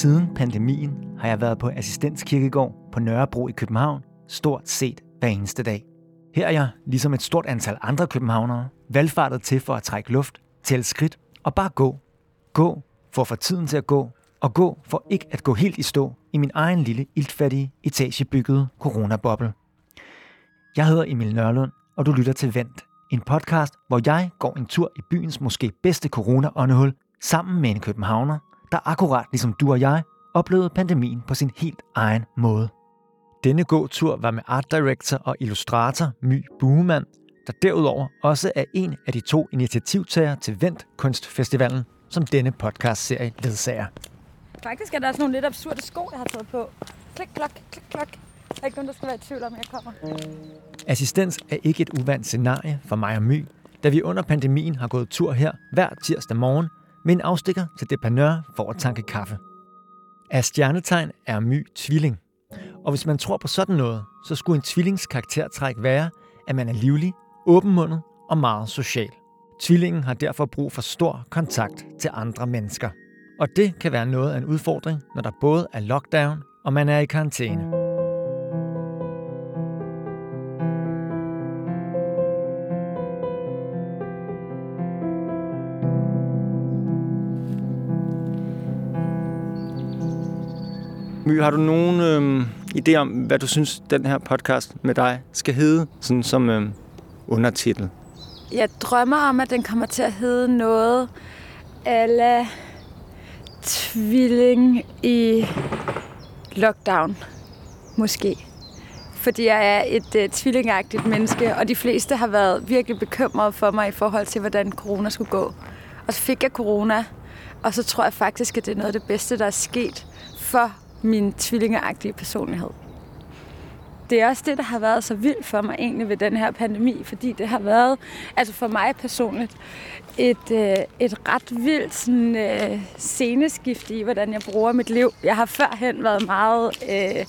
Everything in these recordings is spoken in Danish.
Siden pandemien har jeg været på assistenskirkegård på Nørrebro i København stort set hver eneste dag. Her er jeg, ligesom et stort antal andre københavnere, valgfartet til for at trække luft, tælle skridt og bare gå. Gå for at få tiden til at gå, og gå for ikke at gå helt i stå i min egen lille iltfattige, etagebyggede coronaboble. Jeg hedder Emil Nørlund, og du lytter til Vent, en podcast, hvor jeg går en tur i byens måske bedste corona-åndehul sammen med en københavner, der akkurat ligesom du og jeg oplevede pandemien på sin helt egen måde. Denne gåtur var med art director og illustrator My Buemann, der derudover også er en af de to initiativtagere til Vent Kunstfestivalen, som denne podcast-serie ledsager. Faktisk er der også nogle lidt absurde sko, jeg har taget på. Klik, klok, klik, klok. Der er ikke nogen, der skal være i tvivl om, jeg kommer. Assistens er ikke et uvandt scenarie for mig og My, da vi under pandemien har gået tur her hver tirsdag morgen med en afstikker til Depanør for at tanke kaffe. Af stjernetegn er My tvilling. Og hvis man tror på sådan noget, så skulle en tvillings karaktertræk være, at man er livlig, åbenmundet og meget social. Tvillingen har derfor brug for stor kontakt til andre mennesker. Og det kan være noget af en udfordring, når der både er lockdown og man er i karantæne. My, har du nogen øh, idé om, hvad du synes, den her podcast med dig skal hedde, sådan som øh, undertitel? Jeg drømmer om, at den kommer til at hedde noget ala tvilling i lockdown. Måske. Fordi jeg er et øh, tvillingagtigt menneske, og de fleste har været virkelig bekymrede for mig i forhold til, hvordan corona skulle gå. Og så fik jeg corona, og så tror jeg faktisk, at det er noget af det bedste, der er sket for min tvillingeagtige personlighed. Det er også det, der har været så vildt for mig egentlig ved den her pandemi, fordi det har været, altså for mig personligt, et, øh, et ret vildt sådan, øh, sceneskift i, hvordan jeg bruger mit liv. Jeg har førhen været meget... Øh,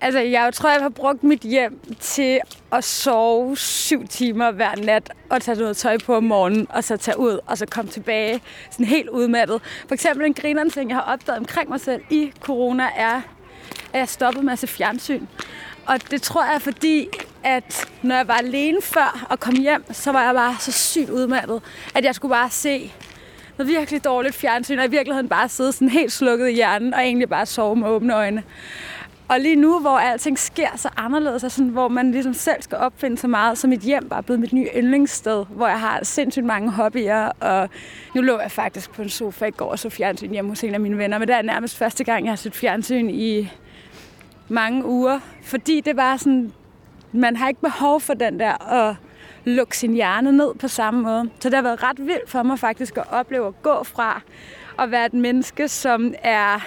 altså, jeg tror, jeg har brugt mit hjem til at sove syv timer hver nat, og tage noget tøj på om morgenen, og så tage ud, og så komme tilbage sådan helt udmattet. For eksempel en grineren ting, jeg har opdaget omkring mig selv i corona, er, at jeg stoppede med at se fjernsyn. Og det tror jeg er fordi, at når jeg var alene før og kom hjem, så var jeg bare så sygt udmattet, at jeg skulle bare se noget virkelig dårligt fjernsyn, og i virkeligheden bare sidde sådan helt slukket i hjernen, og egentlig bare sove med åbne øjne. Og lige nu, hvor alting sker så anderledes, og sådan, hvor man ligesom selv skal opfinde så meget, så mit hjem bare er blevet mit nye yndlingssted, hvor jeg har sindssygt mange hobbyer, og nu lå jeg faktisk på en sofa i går og så fjernsyn hjemme hos en af mine venner, men det er nærmest første gang, jeg har set fjernsyn i mange uger, fordi det var sådan, man har ikke behov for den der at lukke sin hjerne ned på samme måde. Så det har været ret vildt for mig faktisk at opleve at gå fra at være et menneske, som er,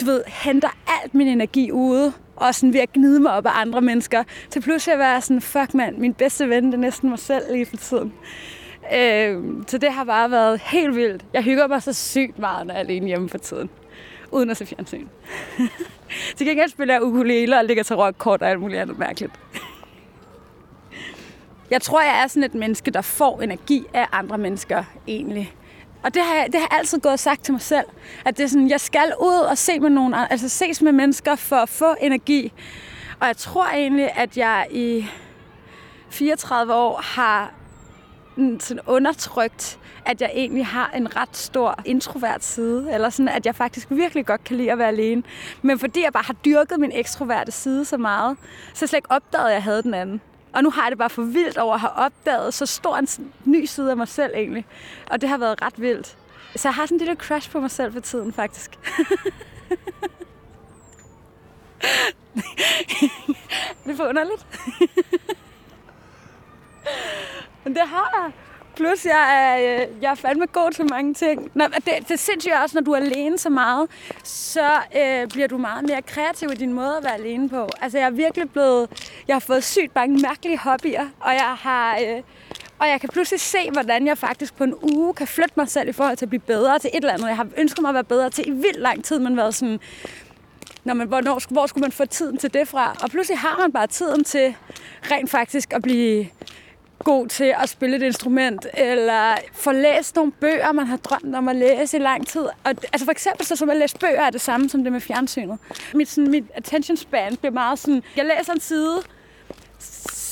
du ved, henter alt min energi ude, og sådan ved at gnide mig op af andre mennesker, til pludselig at være sådan, fuck mand, min bedste ven, det er næsten mig selv lige for tiden. Øh, så det har bare været helt vildt. Jeg hygger mig så sygt meget, når jeg er alene hjemme for tiden uden at se fjernsyn. Til gengæld spiller jeg ukulele og ligger til rockkort og alt muligt andet mærkeligt. Jeg tror, jeg er sådan et menneske, der får energi af andre mennesker egentlig. Og det har, jeg, det har jeg altid gået og sagt til mig selv, at det er sådan, jeg skal ud og se med nogen, altså ses med mennesker for at få energi. Og jeg tror egentlig, at jeg i 34 år har sådan undertrykt at jeg egentlig har en ret stor introvert side, eller sådan, at jeg faktisk virkelig godt kan lide at være alene. Men fordi jeg bare har dyrket min ekstroverte side så meget, så jeg slet ikke opdagede, at jeg havde den anden. Og nu har jeg det bare for vildt over at have opdaget så stor en ny side af mig selv egentlig. Og det har været ret vildt. Så jeg har sådan en lille crush på mig selv for tiden, faktisk. det er for underligt. Men det har jeg. Plus, jeg er, øh, jeg er fandme god til mange ting. Nå, det, det er sindssygt også, når du er alene så meget, så øh, bliver du meget mere kreativ i din måde at være alene på. Altså, jeg er virkelig blevet... Jeg har fået sygt mange mærkelige hobbyer, og jeg har... Øh, og jeg kan pludselig se, hvordan jeg faktisk på en uge kan flytte mig selv i forhold til at blive bedre til et eller andet. Jeg har ønsket mig at være bedre til i vildt lang tid, men været sådan, når man, hvornår, hvor skulle man få tiden til det fra? Og pludselig har man bare tiden til rent faktisk at blive god til at spille et instrument, eller få læst nogle bøger, man har drømt om at læse i lang tid. Og, altså for eksempel, så som at læse bøger er det samme som det med fjernsynet. Mit, sådan, mit attention span bliver meget sådan, jeg læser en side,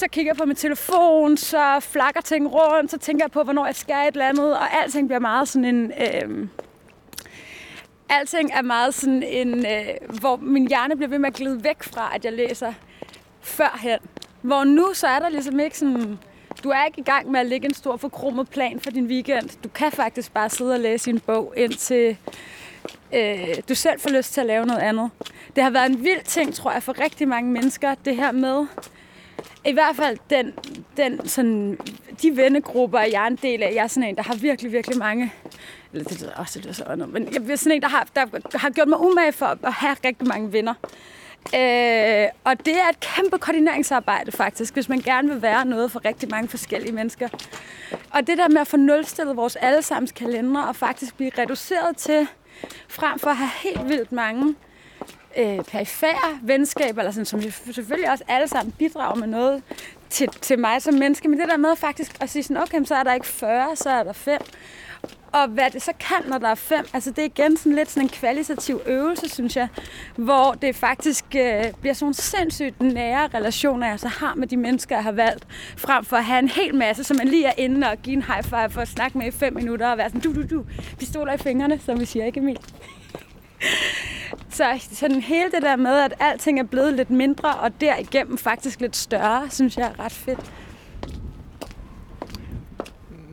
så kigger jeg på min telefon, så flakker ting rundt, så tænker jeg på, hvornår jeg skal et eller andet, og alting bliver meget sådan en... Øh, alting er meget sådan en... Øh, hvor min hjerne bliver ved med at glide væk fra, at jeg læser førhen. Hvor nu, så er der ligesom ikke sådan... Du er ikke i gang med at lægge en stor forkromet plan for din weekend. Du kan faktisk bare sidde og læse en bog, indtil øh, du selv får lyst til at lave noget andet. Det har været en vild ting, tror jeg, for rigtig mange mennesker, det her med, i hvert fald den, den sådan, de vennegrupper, jeg er en del af. Jeg er sådan en, der har virkelig, virkelig mange... Eller det lyder også, det lyder så noget, men jeg er sådan en, der har, der har gjort mig umage for at have rigtig mange venner. Øh, og det er et kæmpe koordineringsarbejde faktisk, hvis man gerne vil være noget for rigtig mange forskellige mennesker. Og det der med at få nulstillet vores allesammens kalender og faktisk blive reduceret til, frem for at have helt vildt mange øh, perifære venskaber, eller sådan, som selvfølgelig også alle sammen bidrager med noget til, til mig som menneske, men det der med faktisk at sige sådan, okay, så er der ikke 40, så er der 5. Og hvad det så kan, når der er fem, altså det er igen sådan lidt sådan en kvalitativ øvelse, synes jeg, hvor det faktisk øh, bliver sådan nogle sindssygt nære relationer, jeg så har med de mennesker, jeg har valgt, frem for at have en hel masse, som man lige er inde og give en high five for at snakke med i 5 minutter og være sådan, du, du, du, pistoler i fingrene, som vi siger, ikke Emil? Så sådan hele det der med, at alting er blevet lidt mindre, og derigennem faktisk lidt større, synes jeg er ret fedt.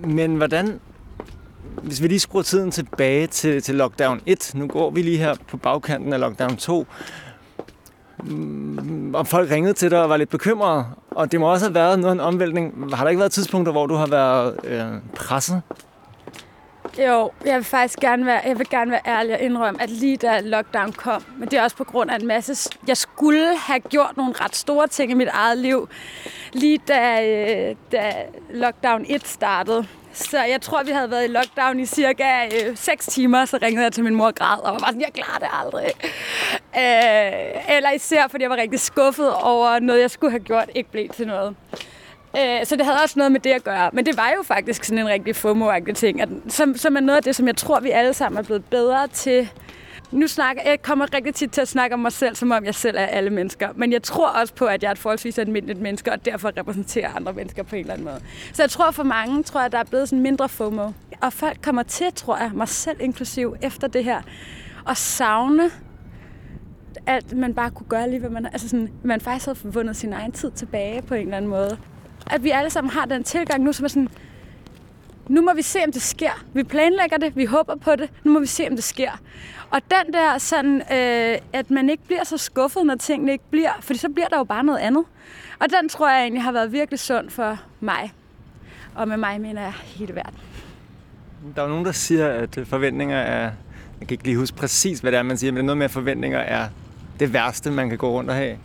Men hvordan, hvis vi lige skruer tiden tilbage til, til lockdown 1, nu går vi lige her på bagkanten af lockdown 2, mm, og folk ringede til dig og var lidt bekymrede, og det må også have været noget en omvæltning. Har der ikke været tidspunkter, hvor du har været øh, presset jo, jeg vil faktisk gerne være, jeg vil gerne være ærlig og indrømme, at lige da lockdown kom, men det er også på grund af en masse... Jeg skulle have gjort nogle ret store ting i mit eget liv, lige da, øh, da lockdown 1 startede. Så jeg tror, vi havde været i lockdown i cirka øh, 6 timer, så ringede jeg til min mor og græd, og var sådan, jeg klarer det aldrig. Øh, eller især, fordi jeg var rigtig skuffet over noget, jeg skulle have gjort, ikke blev til noget. Øh, så det havde også noget med det at gøre. Men det var jo faktisk sådan en rigtig fomo ting, at, som, som er noget af det, som jeg tror, vi alle sammen er blevet bedre til. Nu snakker, jeg kommer rigtig tit til at snakke om mig selv, som om jeg selv er alle mennesker. Men jeg tror også på, at jeg er et forholdsvis almindeligt menneske, og derfor repræsenterer andre mennesker på en eller anden måde. Så jeg tror for mange, tror jeg, der er blevet sådan mindre FOMO. Og folk kommer til, tror jeg, mig selv inklusiv, efter det her, at savne alt, man bare kunne gøre lige, hvad man... Altså sådan, man faktisk havde vundet sin egen tid tilbage på en eller anden måde at vi alle sammen har den tilgang nu, som er sådan, nu må vi se, om det sker. Vi planlægger det, vi håber på det, nu må vi se, om det sker. Og den der sådan, øh, at man ikke bliver så skuffet, når tingene ikke bliver, for så bliver der jo bare noget andet. Og den tror jeg egentlig har været virkelig sund for mig. Og med mig mener jeg hele verden. Der er jo nogen, der siger, at øh, forventninger er... Jeg kan ikke lige huske præcis, hvad det er, man siger, men det er noget med, at forventninger er det værste, man kan gå rundt og have.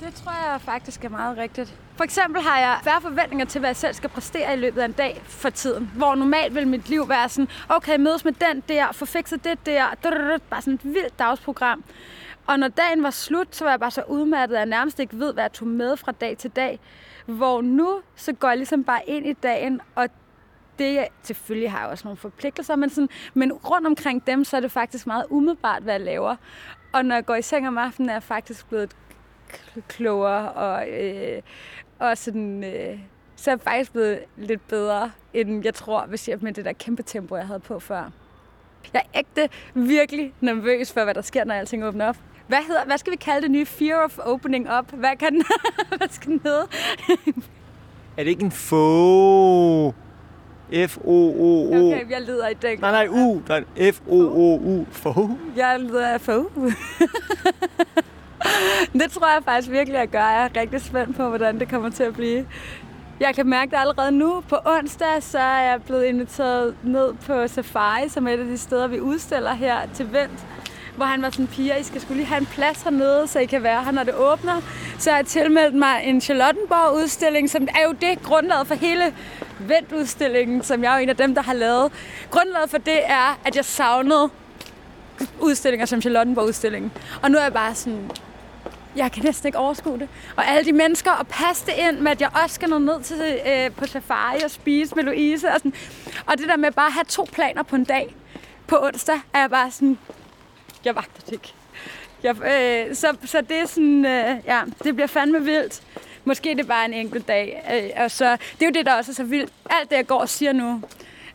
Det tror jeg faktisk er meget rigtigt. For eksempel har jeg færre forventninger til, hvad jeg selv skal præstere i løbet af en dag for tiden. Hvor normalt vil mit liv være sådan, okay, mødes med den der, få fikset det der, bare sådan et vildt dagsprogram. Og når dagen var slut, så var jeg bare så udmattet, at jeg nærmest ikke ved, hvad jeg tog med fra dag til dag. Hvor nu, så går jeg ligesom bare ind i dagen, og det, selvfølgelig har jeg også nogle forpligtelser, men, sådan, men rundt omkring dem, så er det faktisk meget umiddelbart, hvad jeg laver. Og når jeg går i seng om aftenen, er jeg faktisk blevet klogere og, øh, og sådan, øh, så er jeg faktisk blevet lidt bedre, end jeg tror, hvis jeg med det der kæmpe tempo, jeg havde på før. Jeg er ægte virkelig nervøs for, hvad der sker, når alting åbner op. Hvad, hedder, hvad skal vi kalde det nye Fear of Opening Up? Hvad, kan den, hvad skal den hedde? er det ikke en få? F-O-O-O. Okay, jeg lider i den. Nej, nej, U. Der er F-O-O-U. Få. Jeg lider af få. det tror jeg faktisk virkelig, at gøre. Jeg er rigtig spændt på, hvordan det kommer til at blive. Jeg kan mærke det allerede nu. På onsdag så er jeg blevet inviteret ned på Safari, som er et af de steder, vi udstiller her til Vent. Hvor han var sådan, piger, I skal skulle lige have en plads hernede, så I kan være her, når det åbner. Så har jeg tilmeldt mig en Charlottenborg-udstilling, som er jo det grundlaget for hele Vent-udstillingen, som jeg er en af dem, der har lavet. Grundlaget for det er, at jeg savnede udstillinger som Charlottenborg-udstillingen. Og nu er jeg bare sådan, jeg kan næsten ikke overskue det. Og alle de mennesker, og passe det ind med, at jeg også skal nå ned til, øh, på safari og spise med Louise. Og, sådan. og det der med bare at have to planer på en dag. På onsdag er jeg bare sådan, jeg vagter det ikke. Jeg, øh, så, så det er sådan, øh, ja, det bliver fandme vildt. Måske det er bare en enkelt dag. Øh, og så, det er jo det, der også er så vildt. Alt det, jeg går og siger nu,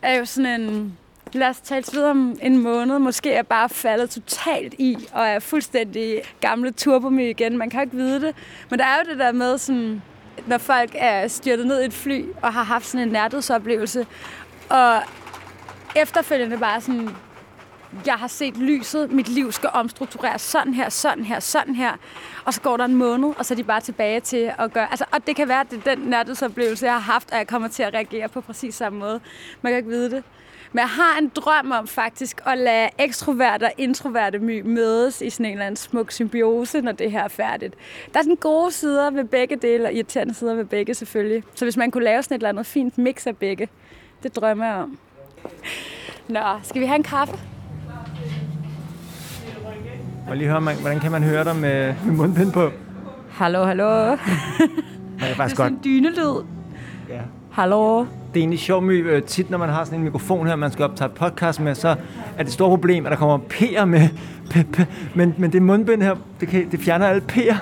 er jo sådan en... Lad os tale videre om en måned. Måske er jeg bare faldet totalt i, og er fuldstændig gamle turbomy igen. Man kan ikke vide det. Men der er jo det der med, sådan, når folk er styrtet ned i et fly, og har haft sådan en nærdødsoplevelse, og efterfølgende bare sådan, jeg har set lyset, mit liv skal omstruktureres sådan her, sådan her, sådan her. Og så går der en måned, og så er de bare tilbage til at gøre... Altså, og det kan være, at det er den nærhedsoplevelse, jeg har haft, at jeg kommer til at reagere på præcis samme måde. Man kan ikke vide det. Men jeg har en drøm om faktisk at lade ekstroverte og introverte my mødes i sådan en eller anden smuk symbiose, når det her er færdigt. Der er sådan gode sider ved begge dele, og irriterende sider ved begge selvfølgelig. Så hvis man kunne lave sådan et eller andet fint mix af begge, det drømmer jeg om. Nå, skal vi have en kaffe? Og lige høre, man, hvordan kan man høre dig med, med mundbind på? Hallo, hallo. Det er faktisk Det er sådan godt. en dynelyd. Ja. Hallo. Det er egentlig sjovt my, øh, tit, når man har sådan en mikrofon her, man skal optage podcast med, så er det et stort problem, at der kommer P'er med. P, p, men, men det mundbind her, det, kan, det fjerner alle P'er.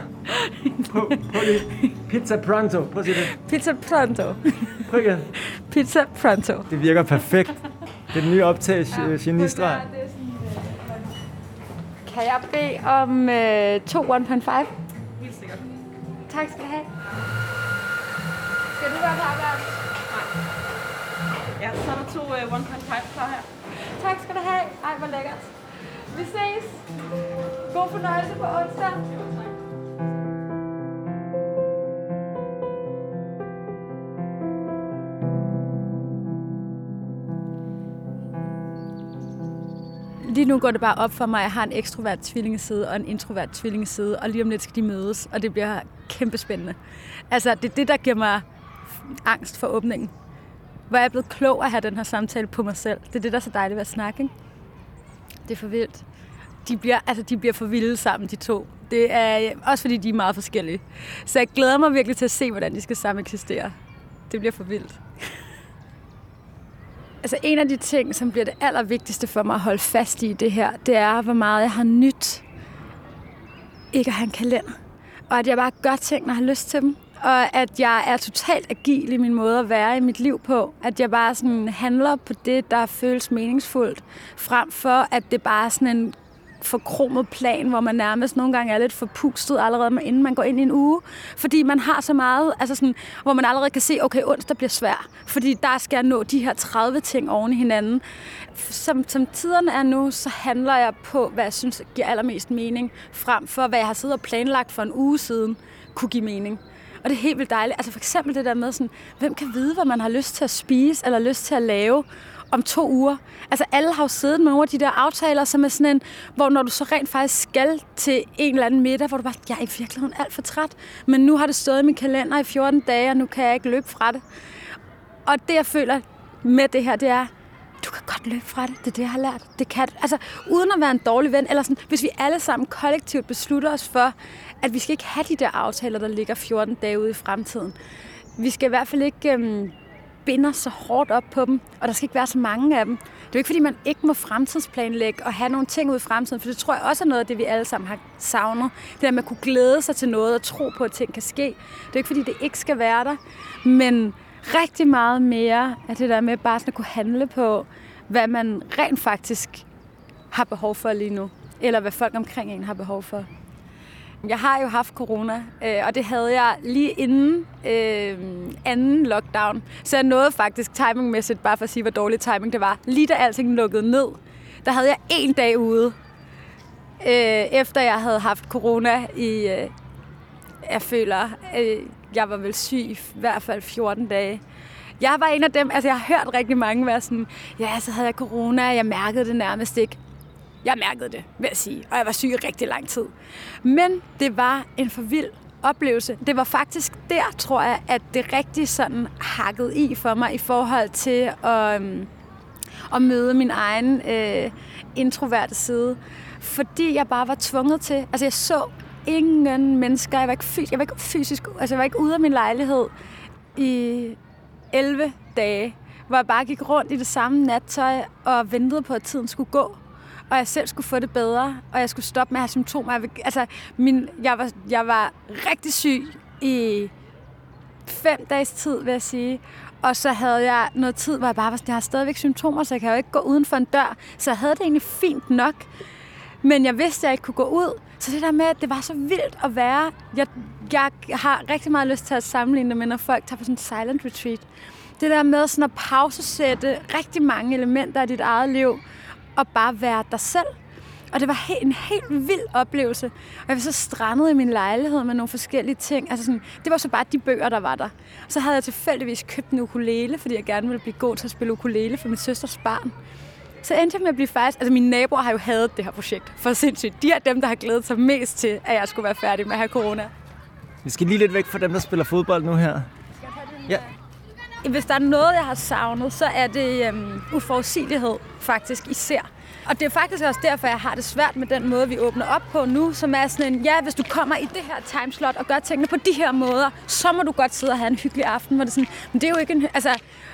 Prøv, prøv lige. Pizza pronto. Prøv at sige det. Pizza pronto. Prøv igen. Pizza pronto. Det virker perfekt. Det er den nye optag, ja, genistreg. Kan jeg bede om øh, to 1.5? Helt sikkert. Tak skal du have. Skal du være på arbejde? Ja, så er der to uh, 1.5 klar her. Tak skal du have. Ej, hvor lækkert. Vi ses. God fornøjelse på onsdag. Lige nu går det bare op for mig, at jeg har en ekstrovert tvillingeside og en introvert tvillingeside, og lige om lidt skal de mødes, og det bliver kæmpe spændende. Altså, det er det, der giver mig angst for åbningen. Hvor jeg er blevet klog at have den her samtale på mig selv. Det er det, der er så dejligt ved at snakke, ikke? Det er for vildt. De bliver, altså, de bliver for vilde sammen, de to. Det er også fordi, de er meget forskellige. Så jeg glæder mig virkelig til at se, hvordan de skal sammen eksistere. Det bliver for vildt. Altså en af de ting, som bliver det allervigtigste for mig at holde fast i i det her, det er, hvor meget jeg har nyt ikke at have en kalender. Og at jeg bare gør ting, når jeg har lyst til dem. Og at jeg er totalt agil i min måde at være i mit liv på. At jeg bare sådan handler på det, der føles meningsfuldt. Frem for, at det bare er sådan en forkromet plan, hvor man nærmest nogle gange er lidt forpustet allerede, inden man går ind i en uge. Fordi man har så meget, altså sådan, hvor man allerede kan se, okay, onsdag bliver svær. Fordi der skal jeg nå de her 30 ting oven i hinanden. Som, som tiderne er nu, så handler jeg på, hvad jeg synes giver allermest mening, frem for, hvad jeg har siddet og planlagt for en uge siden, kunne give mening. Og det er helt vildt dejligt. Altså for eksempel det der med sådan, hvem kan vide, hvad man har lyst til at spise, eller lyst til at lave om to uger. Altså alle har jo siddet med nogle af de der aftaler, som er sådan en, hvor når du så rent faktisk skal til en eller anden middag, hvor du bare, jeg er i virkeligheden alt for træt, men nu har det stået i min kalender i 14 dage, og nu kan jeg ikke løbe fra det. Og det jeg føler med det her, det er, du kan godt løbe fra det. Det er det, jeg har lært. Det kan du. Altså, uden at være en dårlig ven, eller sådan, hvis vi alle sammen kollektivt beslutter os for, at vi skal ikke have de der aftaler, der ligger 14 dage ude i fremtiden. Vi skal i hvert fald ikke øhm, binder så hårdt op på dem, og der skal ikke være så mange af dem. Det er jo ikke, fordi man ikke må fremtidsplanlægge og have nogle ting ud i fremtiden, for det tror jeg også er noget af det, vi alle sammen har savnet. Det der med at kunne glæde sig til noget og tro på, at ting kan ske. Det er ikke, fordi det ikke skal være der, men rigtig meget mere af det der med bare sådan at kunne handle på, hvad man rent faktisk har behov for lige nu, eller hvad folk omkring en har behov for. Jeg har jo haft corona, øh, og det havde jeg lige inden øh, anden lockdown. Så jeg nåede faktisk timingmæssigt, bare for at sige, hvor dårlig timing det var. Lige da alting lukkede ned, der havde jeg en dag ude, øh, efter jeg havde haft corona i, øh, jeg føler, øh, jeg var vel syg i hvert fald 14 dage. Jeg var en af dem, altså jeg har hørt rigtig mange være sådan, ja, så havde jeg corona, jeg mærkede det nærmest ikke. Jeg mærkede det, vil jeg sige, og jeg var syg i rigtig lang tid. Men det var en for vild oplevelse. Det var faktisk der, tror jeg, at det rigtig sådan hakkede i for mig i forhold til at, at møde min egen øh, introverte side. Fordi jeg bare var tvunget til, altså jeg så ingen mennesker. Jeg var ikke, fys- jeg var ikke fysisk, altså jeg var ikke ude af min lejlighed i 11 dage, hvor jeg bare gik rundt i det samme nattøj og ventede på, at tiden skulle gå. Og jeg selv skulle få det bedre, og jeg skulle stoppe med at have symptomer. Jeg, altså, min, jeg, var, jeg var rigtig syg i fem dages tid, vil jeg sige. Og så havde jeg noget tid, hvor jeg bare var jeg har stadigvæk symptomer, så jeg kan jo ikke gå uden for en dør. Så jeg havde det egentlig fint nok. Men jeg vidste, at jeg ikke kunne gå ud. Så det der med, at det var så vildt at være... Jeg, jeg har rigtig meget lyst til at sammenligne det med, når folk tager på sådan en silent retreat. Det der med sådan at pausesætte rigtig mange elementer af dit eget liv, og bare være dig selv. Og det var en helt vild oplevelse. Og jeg var så strandet i min lejlighed med nogle forskellige ting. Altså sådan, det var så bare de bøger, der var der. Så havde jeg tilfældigvis købt en ukulele, fordi jeg gerne ville blive god til at spille ukulele for min søsters barn. Så endte jeg med at blive faktisk... Altså mine naboer har jo hadet det her projekt for sindssygt. De er dem, der har glædet sig mest til, at jeg skulle være færdig med at have corona. Vi skal lige lidt væk fra dem, der spiller fodbold nu her. Ja. Hvis der er noget, jeg har savnet, så er det øhm, uforudsigelighed faktisk især. Og det er faktisk også derfor, jeg har det svært med den måde, vi åbner op på nu, som er sådan en, ja, hvis du kommer i det her timeslot og gør tingene på de her måder, så må du godt sidde og have en hyggelig aften, hvor det er sådan, men det er jo ikke en, altså,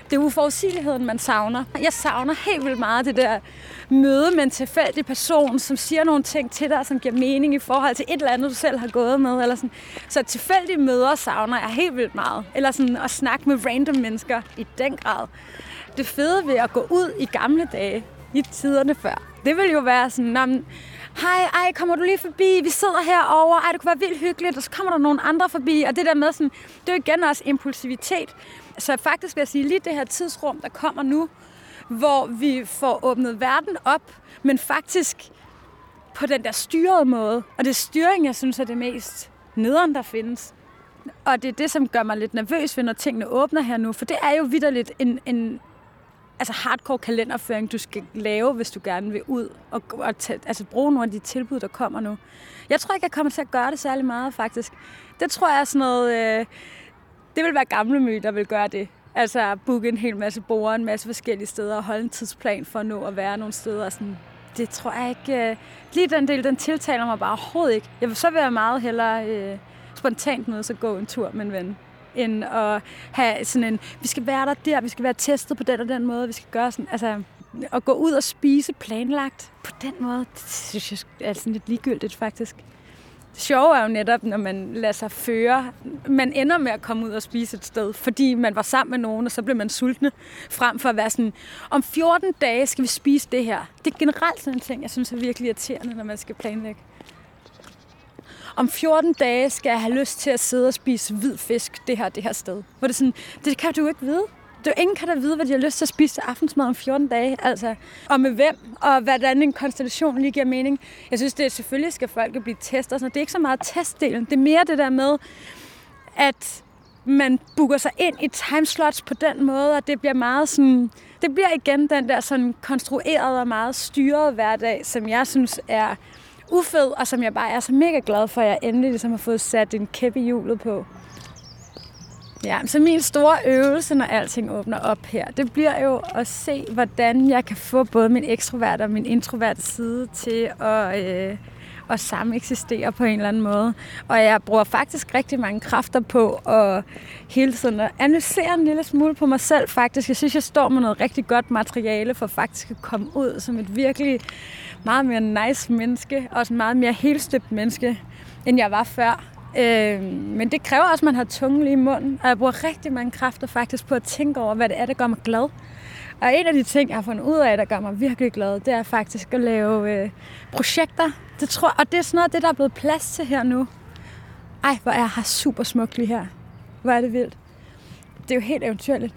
det er uforudsigeligheden, man savner. Jeg savner helt vildt meget det der møde med en tilfældig person, som siger nogle ting til dig, som giver mening i forhold til et eller andet, du selv har gået med. Eller sådan. Så tilfældige møder savner jeg helt vildt meget. Eller sådan at snakke med random mennesker i den grad. Det fede ved at gå ud i gamle dage, i tiderne før, det ville jo være sådan, hej, ej, kommer du lige forbi? Vi sidder herovre. Ej, det kunne være vildt hyggeligt. Og så kommer der nogle andre forbi. Og det der med sådan, det er jo igen også impulsivitet. Så faktisk vil jeg sige, lige det her tidsrum, der kommer nu, hvor vi får åbnet verden op, men faktisk på den der styrede måde. Og det er styring, jeg synes er det mest nederen, der findes. Og det er det, som gør mig lidt nervøs ved, når tingene åbner her nu. For det er jo vidderligt en, en altså hardcore kalenderføring, du skal lave, hvis du gerne vil ud og, og tage, altså bruge nogle af de tilbud, der kommer nu. Jeg tror ikke, jeg kommer til at gøre det særlig meget, faktisk. Det tror jeg er sådan noget... Øh, det vil være gamle mø, der vil gøre det. Altså booke en hel masse borer, en masse forskellige steder og holde en tidsplan for at nå at være nogle steder. Sådan, det tror jeg ikke... Øh, lige den del, den tiltaler mig bare overhovedet ikke. Jeg vil så være meget hellere øh, spontant med at gå en tur med en ven end at have sådan en, vi skal være der der, vi skal være testet på den og den måde, vi skal gøre sådan, altså at gå ud og spise planlagt på den måde, det synes jeg er sådan lidt ligegyldigt faktisk. Det sjove er jo netop, når man lader sig føre. Man ender med at komme ud og spise et sted, fordi man var sammen med nogen, og så blev man sultne, frem for at være sådan, om 14 dage skal vi spise det her. Det er generelt sådan en ting, jeg synes er virkelig irriterende, når man skal planlægge. Om 14 dage skal jeg have lyst til at sidde og spise hvid fisk det her, det her sted. Hvor det, sådan, det kan du jo ikke vide. Det ingen kan da vide, hvad de har lyst til at spise til aftensmad om 14 dage. Altså, og med hvem, og hvordan en konstellation lige giver mening. Jeg synes, det er selvfølgelig skal folk blive testet. og Så det er ikke så meget testdelen. Det er mere det der med, at man booker sig ind i timeslots på den måde, og det bliver meget sådan... Det bliver igen den der sådan konstruerede og meget styrede hverdag, som jeg synes er ufed, og som jeg bare er så mega glad for, at jeg endelig ligesom har fået sat en kæppe i hjulet på. Ja, så min store øvelse, når alting åbner op her, det bliver jo at se, hvordan jeg kan få både min ekstrovert og min introverte side til at, øh, at samme eksistere på en eller anden måde. Og jeg bruger faktisk rigtig mange kræfter på at hele tiden at analysere en lille smule på mig selv faktisk. Jeg synes, jeg står med noget rigtig godt materiale for faktisk at komme ud som et virkelig meget mere nice menneske, og også meget mere helstøbt menneske, end jeg var før. Øh, men det kræver også, at man har tungen lige i munden, og jeg bruger rigtig mange kræfter faktisk på at tænke over, hvad det er, der gør mig glad. Og en af de ting, jeg har fundet ud af, der gør mig virkelig glad, det er faktisk at lave øh, projekter. Det tror, og det er sådan noget det, der er blevet plads til her nu. Ej, hvor er jeg her super smukt lige her. Hvor er det vildt. Det er jo helt eventyrligt.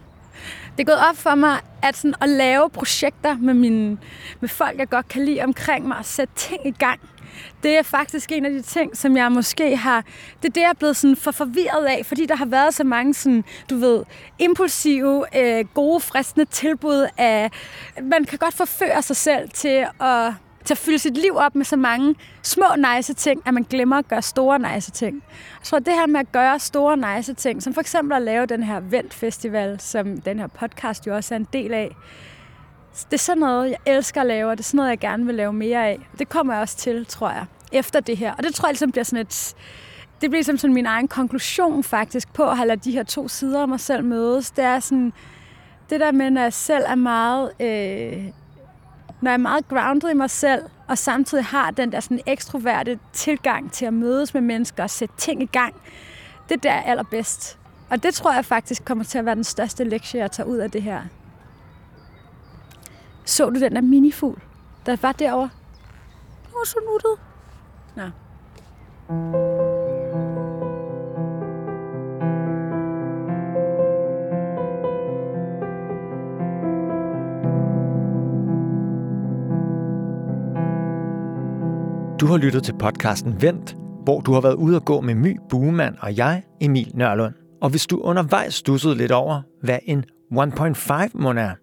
Det er gået op for mig, at, sådan, at lave projekter med, mine, med folk, jeg godt kan lide omkring mig, og sætte ting i gang, det er faktisk en af de ting, som jeg måske har... Det er det, jeg er blevet sådan for forvirret af, fordi der har været så mange sådan, du ved, impulsive, øh, gode, fristende tilbud af... Man kan godt forføre sig selv til at til at fylde sit liv op med så mange små nice ting, at man glemmer at gøre store nice ting. Jeg tror, det her med at gøre store nice ting, som for eksempel at lave den her Vent Festival, som den her podcast jo også er en del af, det er sådan noget, jeg elsker at lave, og det er sådan noget, jeg gerne vil lave mere af. Det kommer jeg også til, tror jeg. efter det her. Og det tror jeg ligesom bliver sådan et... Det bliver ligesom sådan min egen konklusion faktisk på at have de her to sider af mig selv mødes. Det er sådan... Det der med, når jeg selv er meget... Øh, når jeg er meget grounded i mig selv, og samtidig har den der sådan ekstroverte tilgang til at mødes med mennesker og sætte ting i gang, det der er allerbedst. Og det tror jeg faktisk kommer til at være den største lektie, jeg tager ud af det her. Så du den der minifugl, der var derovre? Den var så nuttet. Nå. Du har lyttet til podcasten Vent, hvor du har været ude at gå med My Buemann og jeg, Emil Nørlund. Og hvis du undervejs stussede lidt over, hvad en 1.5 mon er,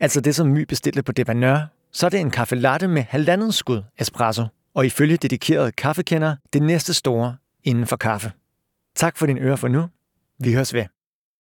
altså det som My bestilte på Depanør, så er det en kaffe latte med halvandet skud espresso, og ifølge dedikerede kaffekender det næste store inden for kaffe. Tak for din øre for nu. Vi høres ved.